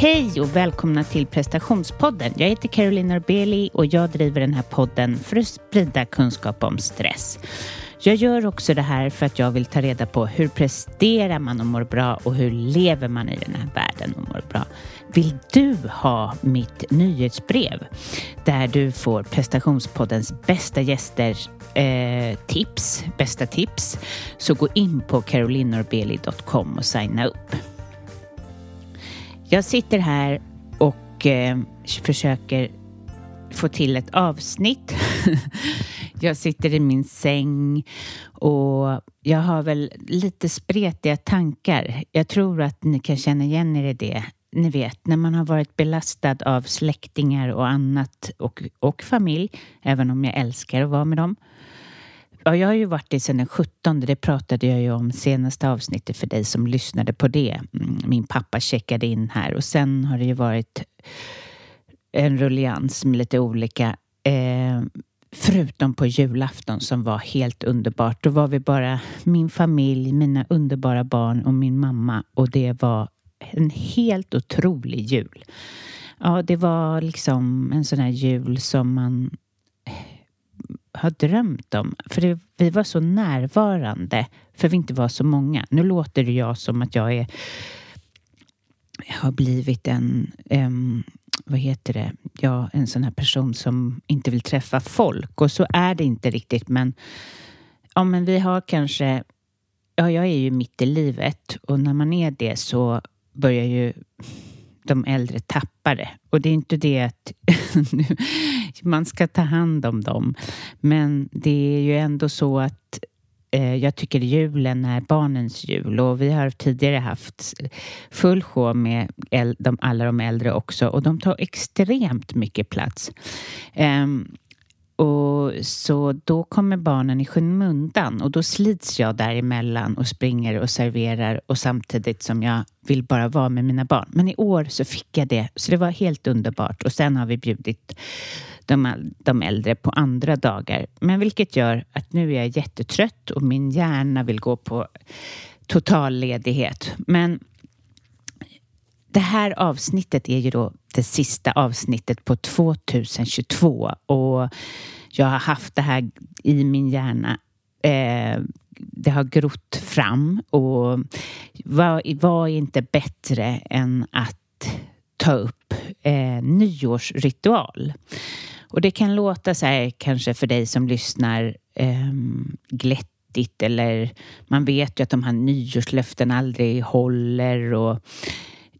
Hej och välkomna till prestationspodden. Jag heter Caroline Norbeli och jag driver den här podden för att sprida kunskap om stress. Jag gör också det här för att jag vill ta reda på hur presterar man och mår bra och hur lever man i den här världen och mår bra. Vill du ha mitt nyhetsbrev där du får prestationspoddens bästa gäster eh, tips, bästa tips så gå in på carolinorbeli.com och signa upp. Jag sitter här och eh, försöker få till ett avsnitt. jag sitter i min säng och jag har väl lite spretiga tankar. Jag tror att ni kan känna igen er i det. Ni vet, när man har varit belastad av släktingar och annat och, och familj, även om jag älskar att vara med dem. Ja, jag har ju varit det sedan den 17. Det pratade jag ju om senaste avsnittet för dig som lyssnade på det. Mm, min pappa checkade in här och sen har det ju varit en rullians med lite olika. Eh, förutom på julafton som var helt underbart. Då var vi bara min familj, mina underbara barn och min mamma och det var en helt otrolig jul. Ja, det var liksom en sån här jul som man har drömt om. För det, vi var så närvarande för vi inte var så många. Nu låter det jag som att jag är jag har blivit en, um, vad heter det, ja, en sån här person som inte vill träffa folk och så är det inte riktigt men ja, men vi har kanske, ja, jag är ju mitt i livet och när man är det så börjar ju de äldre tappar det. Och det är inte det att man ska ta hand om dem. Men det är ju ändå så att eh, jag tycker julen är barnens jul och vi har tidigare haft full show med de, alla de äldre också och de tar extremt mycket plats. Um, och så då kommer barnen i skymundan och då slits jag däremellan och springer och serverar och samtidigt som jag vill bara vara med mina barn. Men i år så fick jag det, så det var helt underbart. Och sen har vi bjudit de, de äldre på andra dagar. Men vilket gör att nu är jag jättetrött och min hjärna vill gå på total ledighet. Men det här avsnittet är ju då det sista avsnittet på 2022 och jag har haft det här i min hjärna. Eh, det har grott fram och vad var inte bättre än att ta upp eh, nyårsritual. Och det kan låta så här kanske för dig som lyssnar eh, glättigt eller man vet ju att de här nyårslöften aldrig håller och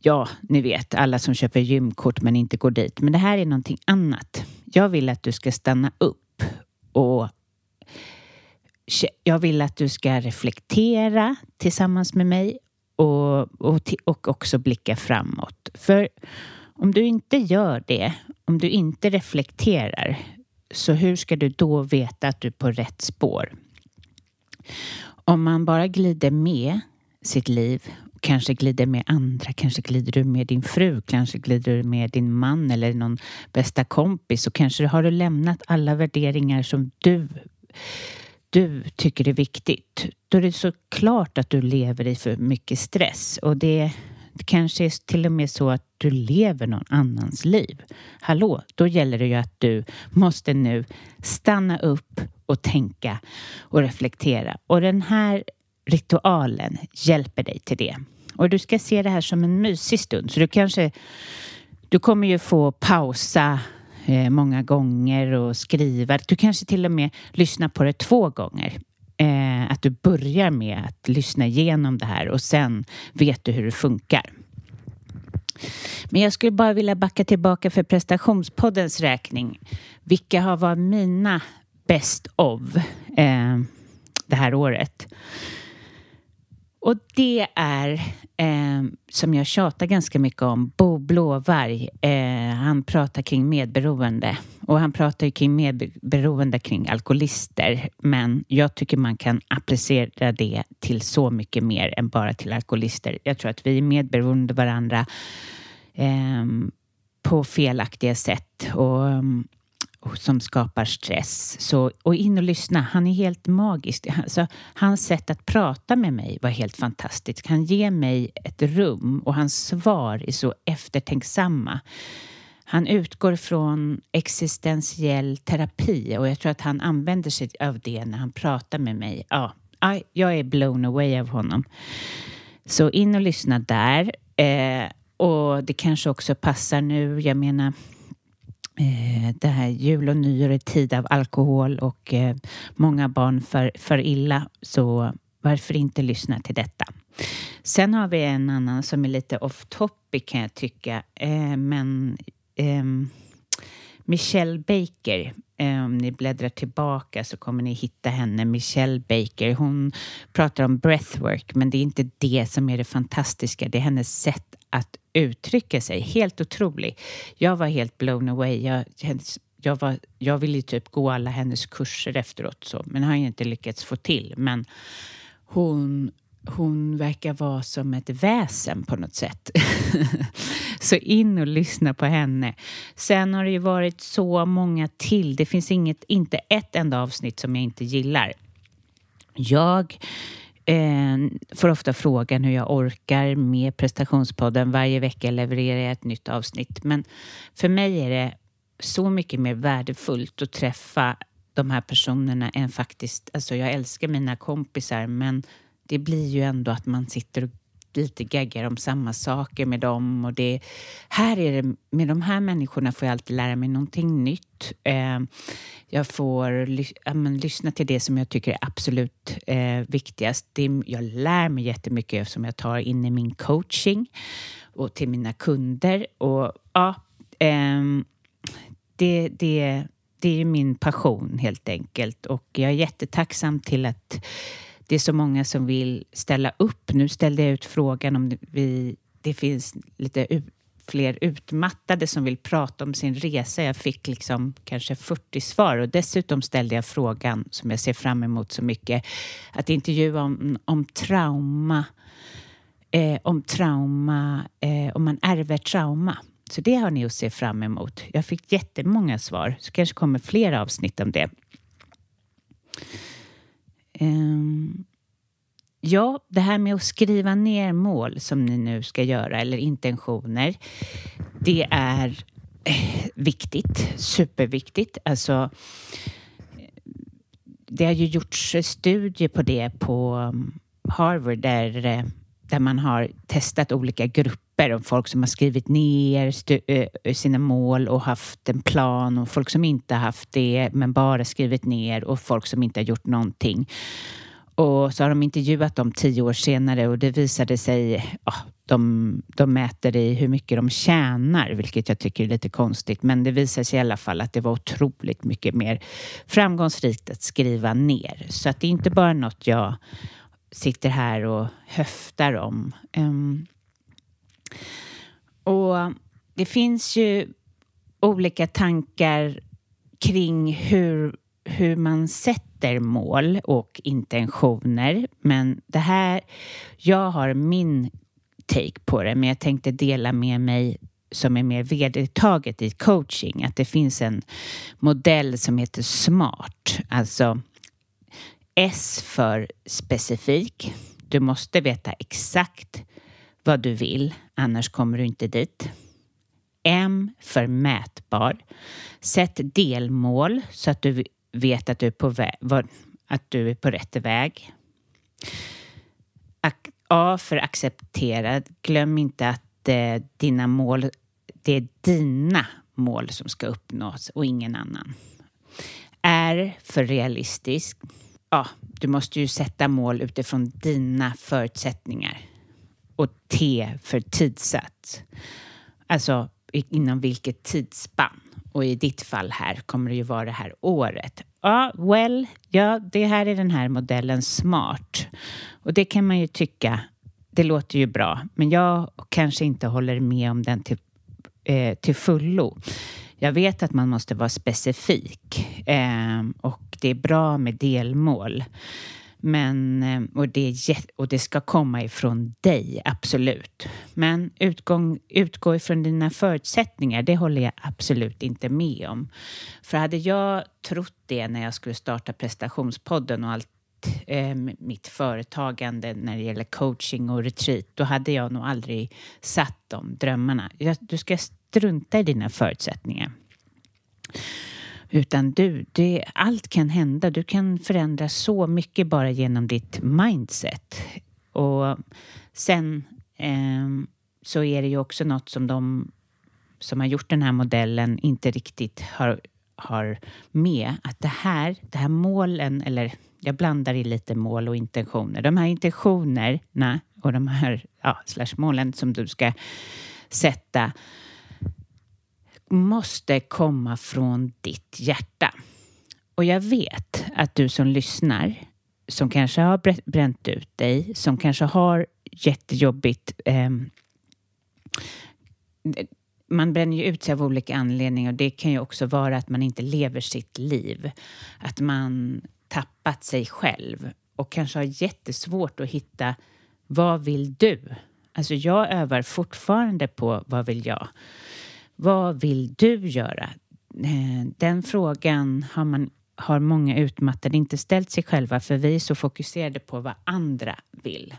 ja, ni vet, alla som köper gymkort men inte går dit. Men det här är någonting annat. Jag vill att du ska stanna upp och jag vill att du ska reflektera tillsammans med mig och, och, och också blicka framåt. För om du inte gör det, om du inte reflekterar, så hur ska du då veta att du är på rätt spår? Om man bara glider med sitt liv kanske glider med andra, kanske glider du med din fru, kanske glider du med din man eller någon bästa kompis och kanske har du lämnat alla värderingar som du du tycker är viktigt. Då är det så klart att du lever i för mycket stress och det, det kanske är till och med så att du lever någon annans liv. Hallå, då gäller det ju att du måste nu stanna upp och tänka och reflektera. Och den här ritualen hjälper dig till det. Och du ska se det här som en mysig stund. Så du kanske, du kommer ju få pausa eh, många gånger och skriva. Du kanske till och med lyssnar på det två gånger. Eh, att du börjar med att lyssna igenom det här och sen vet du hur det funkar. Men jag skulle bara vilja backa tillbaka för prestationspoddens räkning. Vilka har varit mina best of eh, det här året? Och det är, eh, som jag tjatar ganska mycket om, Bo Blåvarg. Eh, han pratar kring medberoende. Och han pratar ju kring medberoende kring alkoholister. Men jag tycker man kan applicera det till så mycket mer än bara till alkoholister. Jag tror att vi är medberoende varandra eh, på felaktiga sätt. Och mm, som skapar stress. Så, och in och lyssna. Han är helt magisk. Alltså, hans sätt att prata med mig var helt fantastiskt. Han ger mig ett rum och hans svar är så eftertänksamma. Han utgår från existentiell terapi och jag tror att han använder sig av det när han pratar med mig. Ja, jag är blown away av honom. Så in och lyssna där. Eh, och det kanske också passar nu. Jag menar, Eh, det här jul och nyår är tid av alkohol och eh, många barn för, för illa. Så varför inte lyssna till detta? Sen har vi en annan som är lite off topic kan jag tycka. Eh, men ehm, Michelle Baker. Eh, om ni bläddrar tillbaka så kommer ni hitta henne, Michelle Baker. Hon pratar om breathwork, men det är inte det som är det fantastiska. Det är hennes sätt att uttrycka sig. Helt otrolig. Jag var helt blown away. Jag, jag, var, jag ville typ gå alla hennes kurser efteråt, så, men har inte lyckats få till. Men hon hon verkar vara som ett väsen på något sätt. så in och lyssna på henne. Sen har det ju varit så många till. Det finns inget, inte ett enda avsnitt som jag inte gillar. Jag eh, får ofta frågan hur jag orkar med prestationspodden. Varje vecka levererar jag ett nytt avsnitt. Men för mig är det så mycket mer värdefullt att träffa de här personerna än faktiskt... Alltså jag älskar mina kompisar men det blir ju ändå att man sitter och lite gaggar om samma saker med dem. Och det, här är det, med de här människorna får jag alltid lära mig någonting nytt. Eh, jag får ja, men, lyssna till det som jag tycker är absolut eh, viktigast. Det, jag lär mig jättemycket som jag tar in i min coaching och till mina kunder. Och ja, eh, det, det, det är min passion helt enkelt och jag är jättetacksam till att det är så många som vill ställa upp. Nu ställde jag ut frågan om vi, det finns lite fler utmattade som vill prata om sin resa. Jag fick liksom kanske 40 svar och dessutom ställde jag frågan som jag ser fram emot så mycket att intervjua om, om trauma, eh, om trauma, eh, om man ärver trauma. Så det har ni att se fram emot. Jag fick jättemånga svar, så kanske kommer fler avsnitt om det. Um, ja, det här med att skriva ner mål som ni nu ska göra eller intentioner. Det är eh, viktigt, superviktigt. Alltså, eh, det har ju gjorts studier på det på mm, Harvard där, eh, där man har testat olika grupper av folk som har skrivit ner eh, sina mål och haft en plan och folk som inte haft det men bara skrivit ner och folk som inte har gjort någonting. Och så har de intervjuat dem tio år senare och det visade sig, ja, de, de mäter i hur mycket de tjänar, vilket jag tycker är lite konstigt. Men det visade sig i alla fall att det var otroligt mycket mer framgångsrikt att skriva ner. Så att det är inte bara något jag sitter här och höftar om. Um, och det finns ju olika tankar kring hur, hur man sätter mål och intentioner. Men det här, jag har min take på det, men jag tänkte dela med mig som är mer vedertaget i coaching, att det finns en modell som heter SMART, alltså S för specifik. Du måste veta exakt vad du vill, annars kommer du inte dit. M för mätbar. Sätt delmål så att du vet att du är på, väg, att du är på rätt väg. A för accepterad. Glöm inte att eh, dina mål, det är dina mål som ska uppnås och ingen annan. R för realistisk ja, du måste ju sätta mål utifrån dina förutsättningar. Och T för tidsatt. Alltså inom vilket tidsspann. Och i ditt fall här kommer det ju vara det här året. Ja, well, ja, det här är den här modellen smart. Och det kan man ju tycka, det låter ju bra. Men jag kanske inte håller med om den till, eh, till fullo. Jag vet att man måste vara specifik eh, och det är bra med delmål. Men, eh, och, det och det ska komma ifrån dig, absolut. Men utgång, utgå ifrån dina förutsättningar, det håller jag absolut inte med om. För hade jag trott det när jag skulle starta prestationspodden och allt eh, mitt företagande när det gäller coaching och retreat, då hade jag nog aldrig satt de drömmarna. Jag, du ska strunta i dina förutsättningar. Utan du, det, allt kan hända. Du kan förändra så mycket bara genom ditt mindset. Och sen eh, så är det ju också något som de som har gjort den här modellen inte riktigt har, har med. Att det här, det här målen, eller jag blandar i lite mål och intentioner. De här intentionerna och de här ja, slash målen som du ska sätta måste komma från ditt hjärta. Och jag vet att du som lyssnar, som kanske har bränt ut dig, som kanske har jättejobbigt eh, man bränner ju ut sig av olika anledningar och det kan ju också vara att man inte lever sitt liv. Att man tappat sig själv och kanske har jättesvårt att hitta vad vill du? Alltså jag övar fortfarande på vad vill jag? Vad vill du göra? Eh, den frågan har, man, har många utmattade inte ställt sig själva för vi är så fokuserade på vad andra vill.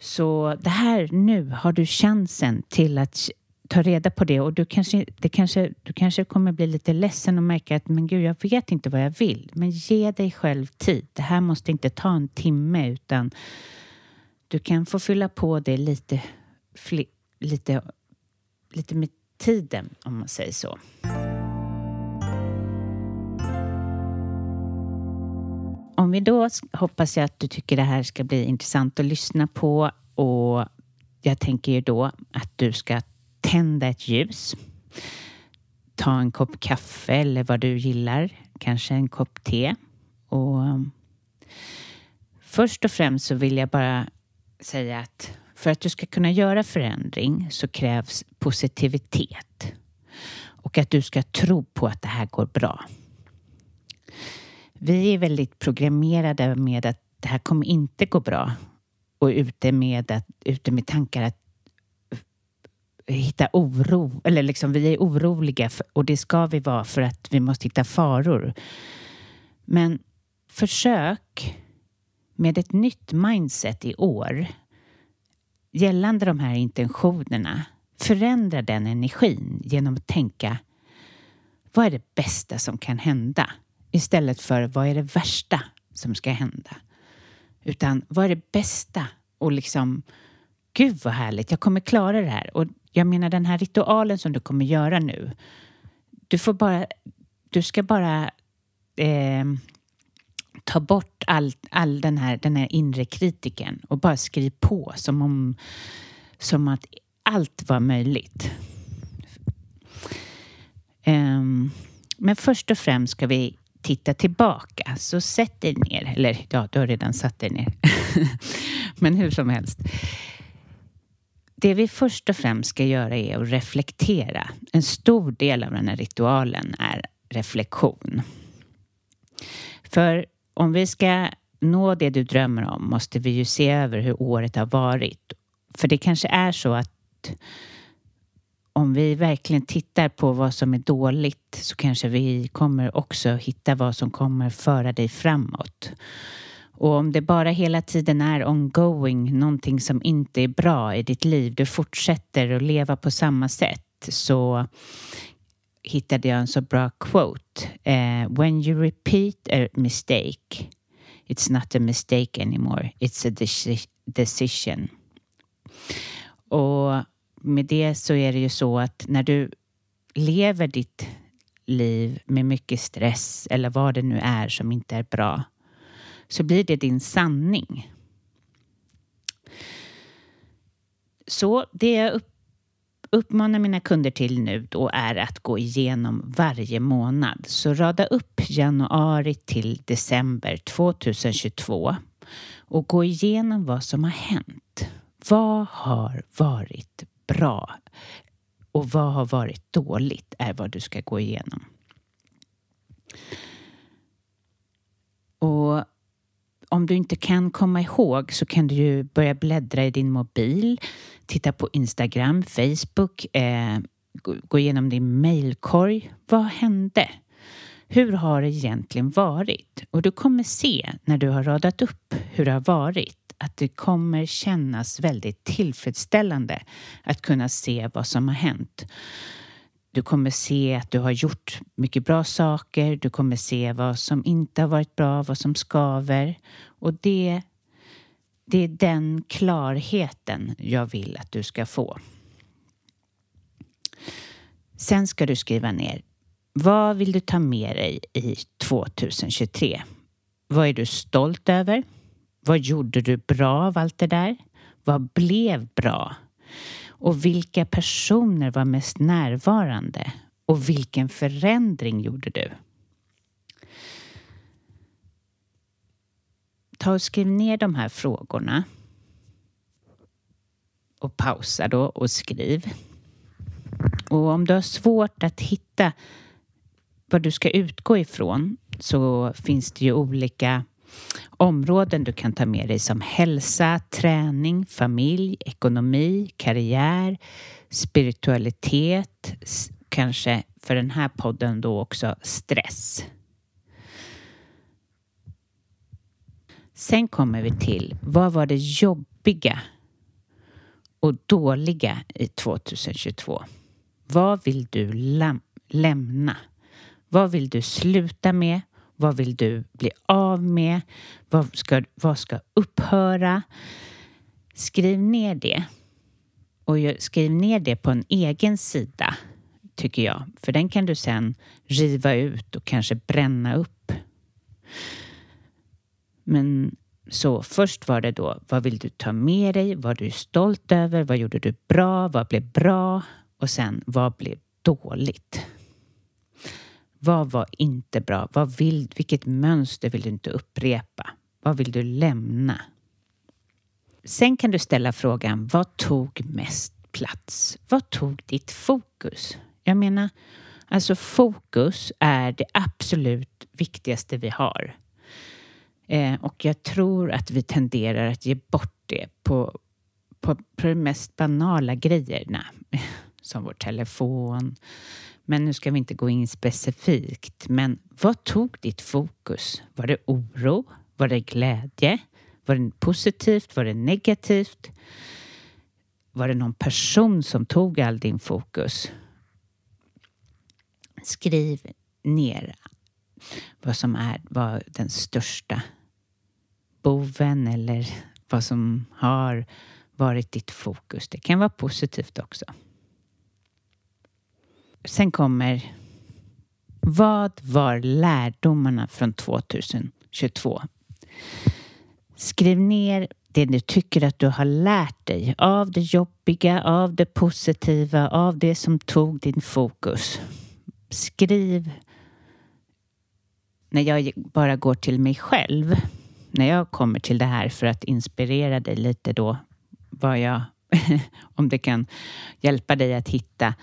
Så det här nu har du chansen till att ta reda på det och du kanske, det kanske, du kanske kommer bli lite ledsen och märka att men gud, jag vet inte vad jag vill. Men ge dig själv tid. Det här måste inte ta en timme utan du kan få fylla på det lite, lite, lite med tiden, om man säger så. Om vi då hoppas jag att du tycker det här ska bli intressant att lyssna på och jag tänker ju då att du ska tända ett ljus, ta en kopp kaffe eller vad du gillar, kanske en kopp te och um, först och främst så vill jag bara säga att för att du ska kunna göra förändring så krävs positivitet och att du ska tro på att det här går bra. Vi är väldigt programmerade med att det här kommer inte gå bra och ute med, att, ute med tankar att hitta oro, eller liksom vi är oroliga för, och det ska vi vara för att vi måste hitta faror. Men försök med ett nytt mindset i år gällande de här intentionerna förändra den energin genom att tänka vad är det bästa som kan hända? Istället för vad är det värsta som ska hända? Utan vad är det bästa? Och liksom, gud vad härligt, jag kommer klara det här. Och jag menar den här ritualen som du kommer göra nu. Du får bara, du ska bara eh, ta bort all, all den, här, den här inre kritiken och bara skriv på som om som att allt var möjligt. Um, men först och främst ska vi titta tillbaka. Så sätt dig ner. Eller ja, du har redan satt dig ner. men hur som helst. Det vi först och främst ska göra är att reflektera. En stor del av den här ritualen är reflektion. För om vi ska nå det du drömmer om måste vi ju se över hur året har varit. För det kanske är så att om vi verkligen tittar på vad som är dåligt så kanske vi kommer också hitta vad som kommer föra dig framåt. Och om det bara hela tiden är ongoing, någonting som inte är bra i ditt liv, du fortsätter att leva på samma sätt så hittade jag en så bra quote. Uh, When you repeat a mistake it's not a mistake anymore, it's a decision. Och med det så är det ju så att när du lever ditt liv med mycket stress eller vad det nu är som inte är bra så blir det din sanning. Så det jag upp, uppmanar mina kunder till nu då är att gå igenom varje månad. Så rada upp januari till december 2022 och gå igenom vad som har hänt. Vad har varit bra och vad har varit dåligt är vad du ska gå igenom. Och om du inte kan komma ihåg så kan du ju börja bläddra i din mobil, titta på Instagram, Facebook, eh, gå igenom din mailkorg. Vad hände? Hur har det egentligen varit? Och du kommer se när du har radat upp hur det har varit att det kommer kännas väldigt tillfredsställande att kunna se vad som har hänt. Du kommer se att du har gjort mycket bra saker. Du kommer se vad som inte har varit bra, vad som skaver. Och det, det är den klarheten jag vill att du ska få. Sen ska du skriva ner vad vill du ta med dig i 2023? Vad är du stolt över? Vad gjorde du bra av allt det där? Vad blev bra? Och vilka personer var mest närvarande? Och vilken förändring gjorde du? Ta och skriv ner de här frågorna och pausa då och skriv. Och om du har svårt att hitta vad du ska utgå ifrån så finns det ju olika områden du kan ta med dig som hälsa, träning, familj, ekonomi, karriär, spiritualitet, kanske för den här podden då också stress. Sen kommer vi till vad var det jobbiga och dåliga i 2022? Vad vill du läm lämna? Vad vill du sluta med? Vad vill du bli av med? Vad ska, vad ska upphöra? Skriv ner det. Och skriv ner det på en egen sida, tycker jag. För den kan du sen riva ut och kanske bränna upp. Men så först var det då, vad vill du ta med dig? Vad är du stolt över? Vad gjorde du bra? Vad blev bra? Och sen, vad blev dåligt? Vad var inte bra? Vad vill, vilket mönster vill du inte upprepa? Vad vill du lämna? Sen kan du ställa frågan, vad tog mest plats? Vad tog ditt fokus? Jag menar, alltså fokus är det absolut viktigaste vi har. Eh, och jag tror att vi tenderar att ge bort det på, på, på de mest banala grejerna. Som vår telefon, men nu ska vi inte gå in specifikt. Men vad tog ditt fokus? Var det oro? Var det glädje? Var det positivt? Var det negativt? Var det någon person som tog all din fokus? Skriv ner vad som är var den största boven eller vad som har varit ditt fokus. Det kan vara positivt också. Sen kommer vad var lärdomarna från 2022? Skriv ner det du tycker att du har lärt dig av det jobbiga, av det positiva, av det som tog din fokus. Skriv när jag bara går till mig själv, när jag kommer till det här för att inspirera dig lite då, vad jag, om det kan hjälpa dig att hitta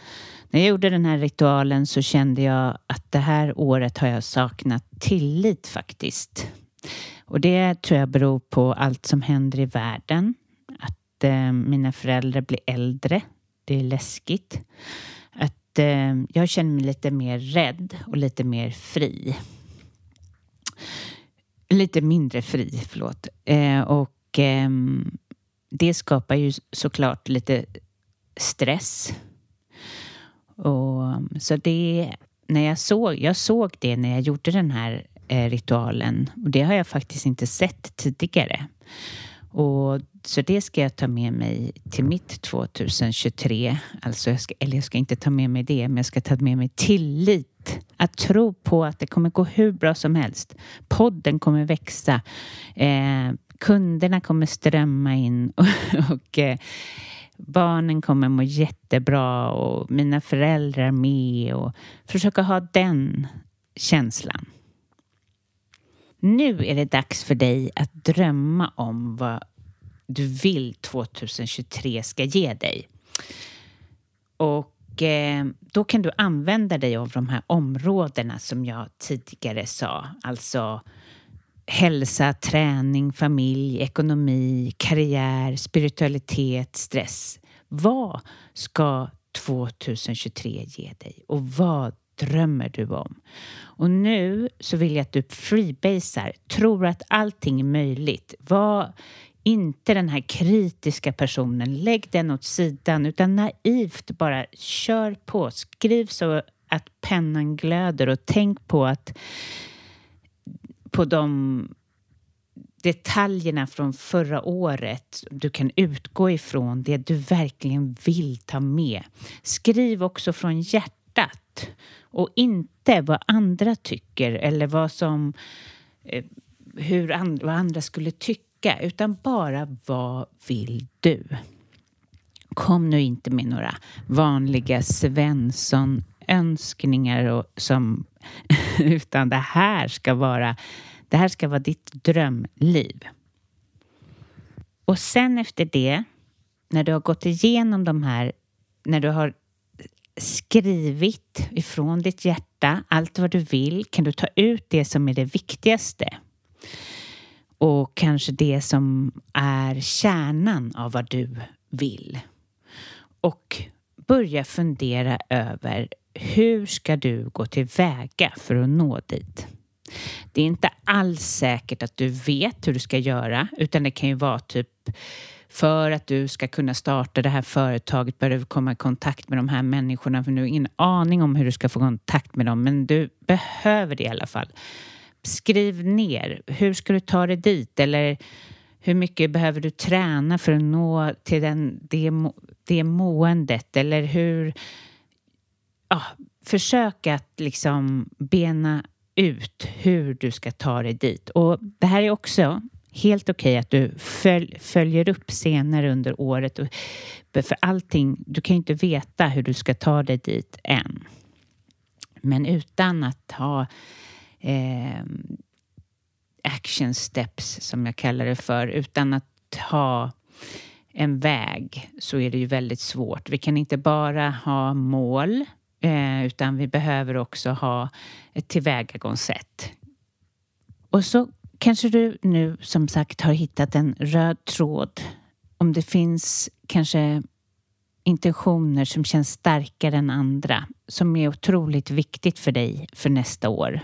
när jag gjorde den här ritualen så kände jag att det här året har jag saknat tillit faktiskt. Och det tror jag beror på allt som händer i världen. Att eh, mina föräldrar blir äldre. Det är läskigt. Att eh, jag känner mig lite mer rädd och lite mer fri. Lite mindre fri, förlåt. Eh, och eh, det skapar ju såklart lite stress och, så det, när jag såg, jag såg det när jag gjorde den här eh, ritualen och det har jag faktiskt inte sett tidigare. Och, så det ska jag ta med mig till mitt 2023. Alltså jag ska, eller jag ska inte ta med mig det, men jag ska ta med mig tillit. Att tro på att det kommer gå hur bra som helst. Podden kommer växa. Eh, kunderna kommer strömma in och, och eh, barnen kommer må jättebra och mina föräldrar med och försöka ha den känslan. Nu är det dags för dig att drömma om vad du vill 2023 ska ge dig. Och eh, då kan du använda dig av de här områdena som jag tidigare sa. Alltså hälsa, träning, familj, ekonomi, karriär, spiritualitet, stress. Vad ska 2023 ge dig och vad drömmer du om? Och nu så vill jag att du freebasar, tror att allting är möjligt. Vad inte den här kritiska personen, lägg den åt sidan utan naivt bara kör på, skriv så att pennan glöder och tänk på att på de detaljerna från förra året du kan utgå ifrån det du verkligen vill ta med. Skriv också från hjärtat och inte vad andra tycker eller vad som eh, hur and, vad andra skulle tycka utan bara vad vill du? Kom nu inte med några vanliga Svensson önskningar och som utan det här ska vara det här ska vara ditt drömliv. Och sen efter det, när du har gått igenom de här, när du har skrivit ifrån ditt hjärta allt vad du vill, kan du ta ut det som är det viktigaste. Och kanske det som är kärnan av vad du vill. Och börja fundera över hur ska du gå tillväga för att nå dit? Det är inte alls säkert att du vet hur du ska göra utan det kan ju vara typ för att du ska kunna starta det här företaget behöver du komma i kontakt med de här människorna för du har ingen aning om hur du ska få kontakt med dem men du behöver det i alla fall. Skriv ner, hur ska du ta dig dit eller hur mycket behöver du träna för att nå till den, det, det måendet eller hur... Ja, försök att liksom bena ut hur du ska ta dig dit. Och det här är också helt okej okay att du följ, följer upp senare under året. Och, för allting, du kan ju inte veta hur du ska ta dig dit än. Men utan att ha eh, action steps, som jag kallar det för, utan att ha en väg så är det ju väldigt svårt. Vi kan inte bara ha mål eh, utan vi behöver också ha ett tillvägagångssätt. Och så kanske du nu som sagt har hittat en röd tråd. Om det finns kanske intentioner som känns starkare än andra som är otroligt viktigt för dig för nästa år.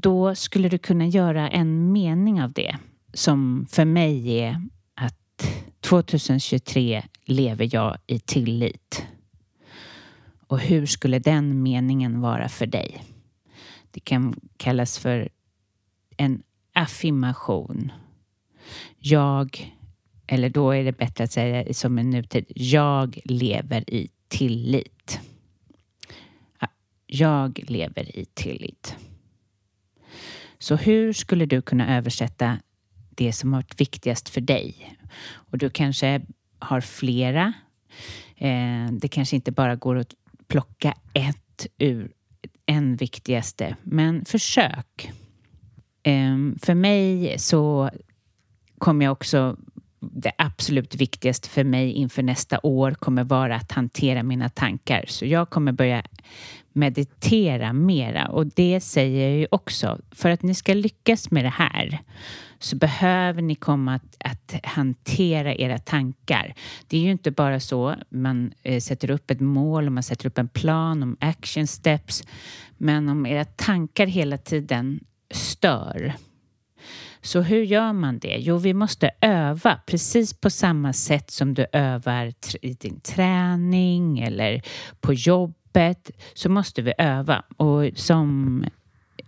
Då skulle du kunna göra en mening av det som för mig är att 2023 lever jag i tillit. Och hur skulle den meningen vara för dig? Det kan kallas för en affirmation. Jag, eller då är det bättre att säga som en nutid, jag lever i tillit. Jag lever i tillit. Så hur skulle du kunna översätta det som har varit viktigast för dig? Och du kanske har flera. Eh, det kanske inte bara går att plocka ett ur en viktigaste, men försök. Eh, för mig så kommer jag också det absolut viktigaste för mig inför nästa år kommer vara att hantera mina tankar. Så jag kommer börja meditera mera och det säger jag ju också. För att ni ska lyckas med det här så behöver ni komma att, att hantera era tankar. Det är ju inte bara så man eh, sätter upp ett mål och man sätter upp en plan om action steps. Men om era tankar hela tiden stör så hur gör man det? Jo, vi måste öva precis på samma sätt som du övar i din träning eller på jobbet så måste vi öva. Och som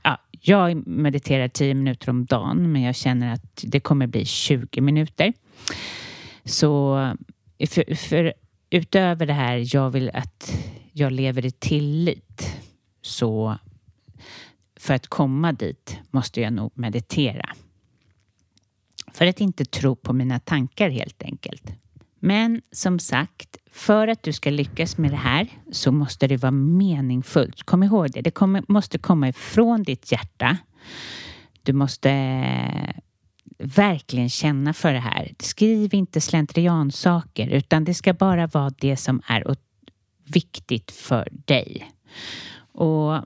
ja, jag mediterar 10 minuter om dagen men jag känner att det kommer bli 20 minuter. Så för, för utöver det här, jag vill att jag lever i tillit. Så för att komma dit måste jag nog meditera. För att inte tro på mina tankar helt enkelt. Men som sagt, för att du ska lyckas med det här så måste det vara meningsfullt. Kom ihåg det, det kommer, måste komma ifrån ditt hjärta. Du måste eh, verkligen känna för det här. Skriv inte slentriansaker utan det ska bara vara det som är viktigt för dig. Och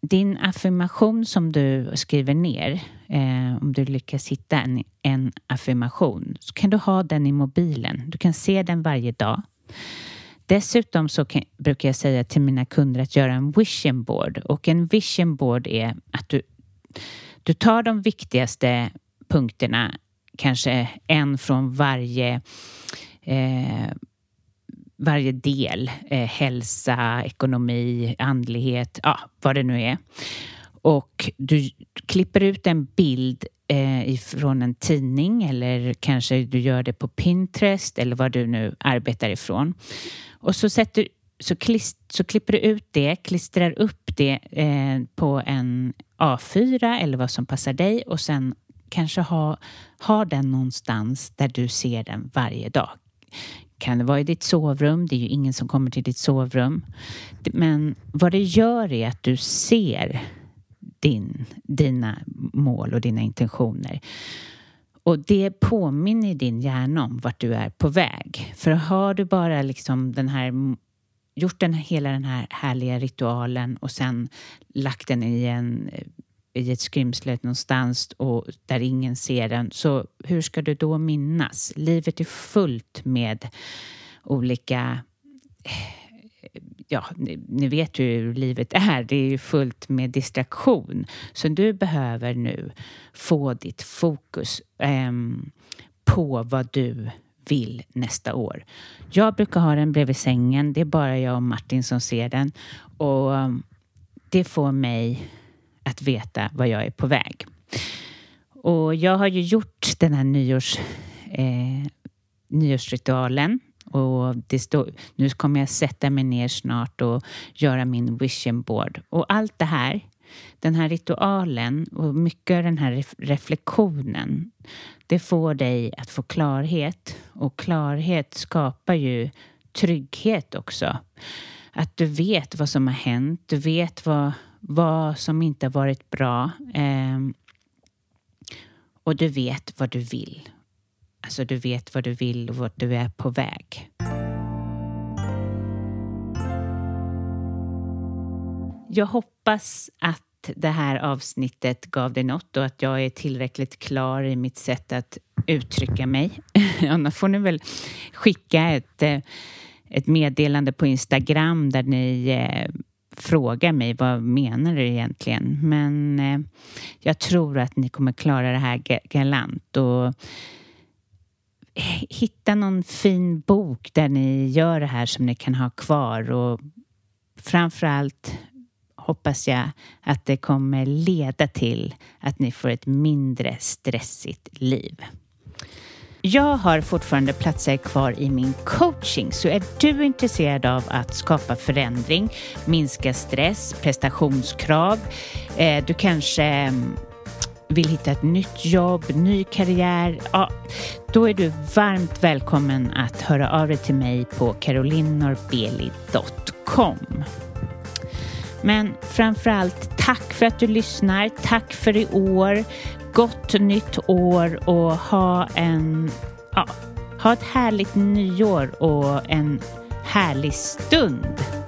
din affirmation som du skriver ner, eh, om du lyckas hitta en, en affirmation, så kan du ha den i mobilen. Du kan se den varje dag. Dessutom så kan, brukar jag säga till mina kunder att göra en vision board och en vision board är att du, du tar de viktigaste punkterna, kanske en från varje eh, varje del, eh, hälsa, ekonomi, andlighet, ja, vad det nu är. Och du klipper ut en bild eh, ifrån en tidning eller kanske du gör det på Pinterest eller vad du nu arbetar ifrån. Och så, sätter, så, klist, så klipper du ut det, klistrar upp det eh, på en A4 eller vad som passar dig och sen kanske ha, ha den någonstans där du ser den varje dag. Kan det vara i ditt sovrum? Det är ju ingen som kommer till ditt sovrum. Men vad det gör är att du ser din, dina mål och dina intentioner. Och det påminner din hjärna om vart du är på väg. För har du bara liksom den här gjort den, hela den här härliga ritualen och sen lagt den i, en, i ett skrymsle någonstans och där ingen ser den, så hur ska du då minnas? Livet är fullt med olika ja, ni, ni, vet ju hur livet är. Det är ju fullt med distraktion. Så du behöver nu få ditt fokus eh, på vad du vill nästa år. Jag brukar ha den bredvid sängen. Det är bara jag och Martin som ser den. Och ehm, det får mig att veta vad jag är på väg. Och jag har ju gjort den här nyårs, eh, nyårsritualen och det stod, nu kommer jag sätta mig ner snart och göra min vision board. Och allt det här, den här ritualen och mycket av den här reflektionen, det får dig att få klarhet. Och klarhet skapar ju trygghet också. Att du vet vad som har hänt, du vet vad, vad som inte har varit bra. Eh, och du vet vad du vill. Alltså du vet vad du vill och vart du är på väg. Jag hoppas att det här avsnittet gav dig något och att jag är tillräckligt klar i mitt sätt att uttrycka mig. Annars får ni väl skicka ett, eh, ett meddelande på Instagram där ni eh, frågar mig vad menar du egentligen? Men eh, jag tror att ni kommer klara det här galant och hitta någon fin bok där ni gör det här som ni kan ha kvar och framför allt hoppas jag att det kommer leda till att ni får ett mindre stressigt liv. Jag har fortfarande platser kvar i min coaching, så är du intresserad av att skapa förändring, minska stress, prestationskrav, eh, du kanske mm, vill hitta ett nytt jobb, ny karriär, ja, då är du varmt välkommen att höra av dig till mig på carolinorbeli.com. Men framför allt tack för att du lyssnar. Tack för i år. Gott nytt år och ha en ja, ha ett härligt nyår och en härlig stund